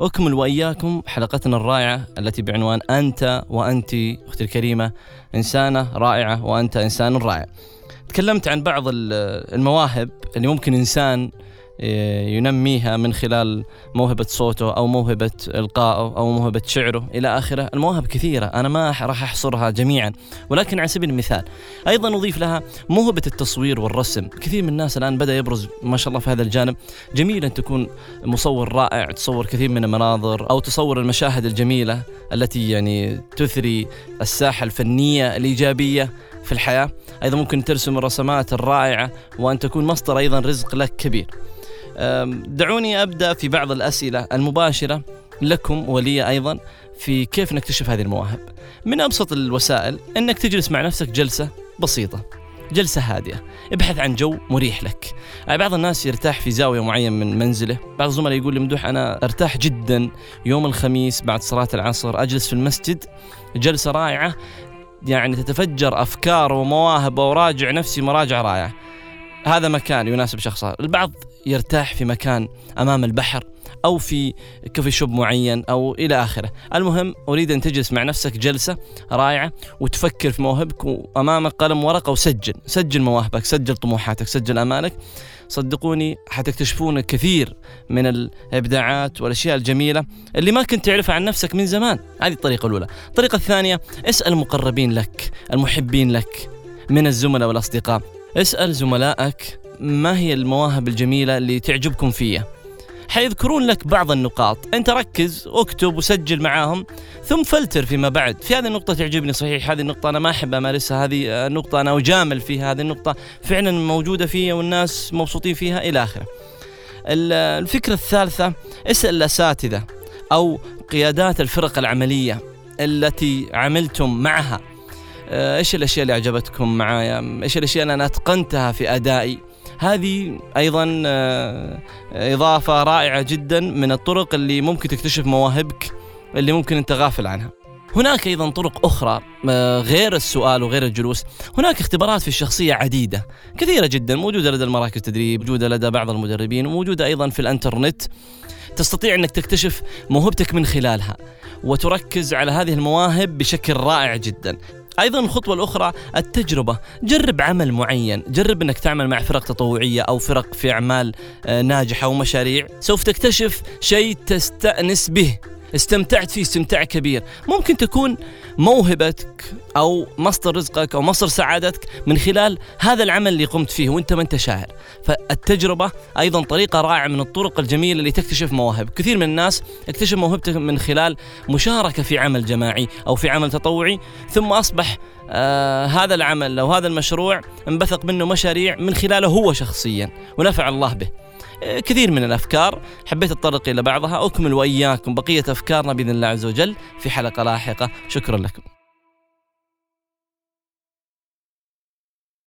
أكمل وإياكم حلقتنا الرائعة التي بعنوان أنت وأنت أختي الكريمة إنسانة رائعة وأنت إنسان رائع. تكلمت عن بعض المواهب اللي ممكن إنسان ينميها من خلال موهبة صوته أو موهبة إلقائه أو موهبة شعره إلى آخره. المواهب كثيرة أنا ما راح أحصرها جميعا. ولكن على سبيل المثال أيضا نضيف لها موهبة التصوير والرسم. كثير من الناس الآن بدأ يبرز ما شاء الله في هذا الجانب. جميل أن تكون مصور رائع تصور كثير من المناظر أو تصور المشاهد الجميلة التي يعني تثري الساحة الفنية الإيجابية في الحياة. أيضا ممكن ترسم الرسمات الرائعة وأن تكون مصدر أيضا رزق لك كبير. دعوني أبدأ في بعض الأسئلة المباشرة لكم ولي أيضا في كيف نكتشف هذه المواهب. من أبسط الوسائل إنك تجلس مع نفسك جلسة بسيطة. جلسة هادئة ابحث عن جو مريح لك بعض الناس يرتاح في زاوية معينة من منزله بعض الزملاء يقول لي ممدوح أنا أرتاح جدا يوم الخميس بعد صلاة العصر أجلس في المسجد جلسة رائعة يعني تتفجر أفكار ومواهب وراجع نفسي مراجعة رائعة هذا مكان يناسب شخص البعض يرتاح في مكان أمام البحر أو في كوفي شوب معين أو إلى آخره، المهم أريد أن تجلس مع نفسك جلسة رائعة وتفكر في موهبك وامامك قلم ورقة وسجل، سجل مواهبك، سجل طموحاتك، سجل أمالك. صدقوني حتكتشفون الكثير من الإبداعات والأشياء الجميلة اللي ما كنت تعرفها عن نفسك من زمان، هذه الطريقة الأولى. الطريقة الثانية اسأل المقربين لك، المحبين لك من الزملاء والأصدقاء. اسأل زملائك ما هي المواهب الجميلة اللي تعجبكم فيها؟ حيذكرون لك بعض النقاط. أنت ركز اكتب وسجل معاهم ثم فلتر فيما بعد. في هذه النقطة تعجبني صحيح هذه النقطة أنا ما أحب أمارسها هذه النقطة أنا أجامل فيها هذه النقطة فعلا موجودة فيها والناس مبسوطين فيها إلى آخره. الفكرة الثالثة اسأل الأساتذة أو قيادات الفرق العملية التي عملتم معها. إيش الأشياء اللي عجبتكم معايا؟ إيش الأشياء اللي أنا أتقنتها في أدائي؟ هذه أيضا آه، إضافة رائعة جدا من الطرق اللي ممكن تكتشف مواهبك اللي ممكن أنت غافل عنها. هناك أيضا طرق أخرى آه، غير السؤال وغير الجلوس، هناك اختبارات في الشخصية عديدة كثيرة جدا موجودة لدى المراكز التدريب، موجودة لدى بعض المدربين، وموجوده أيضا في الإنترنت. تستطيع أنك تكتشف موهبتك من خلالها وتركز على هذه المواهب بشكل رائع جدا. أيضا الخطوة الأخرى التجربة. جرب عمل معين. جرب إنك تعمل مع فرق تطوعية أو فرق في أعمال آه، ناجحة ومشاريع. سوف تكتشف شيء تستأنس به. استمتعت فيه استمتاع كبير. ممكن تكون موهبتك أو مصدر رزقك أو مصدر سعادتك من خلال هذا العمل اللي قمت فيه وأنت ما أنت شاعر. فالتجربة أيضا طريقة رائعة من الطرق الجميلة اللي تكتشف مواهب. كثير من الناس اكتشف موهبته من خلال مشاركة في عمل جماعي أو في عمل تطوعي ثم أصبح آه هذا العمل أو هذا المشروع أنبثق منه مشاريع من خلاله هو شخصيا ونفع الله به. كثير من الأفكار. حبيت أتطرق إلى بعضها. أكمل وإياكم بقية أفكارنا بإذن الله عز وجل في حلقة لاحقة. شكرا لكم.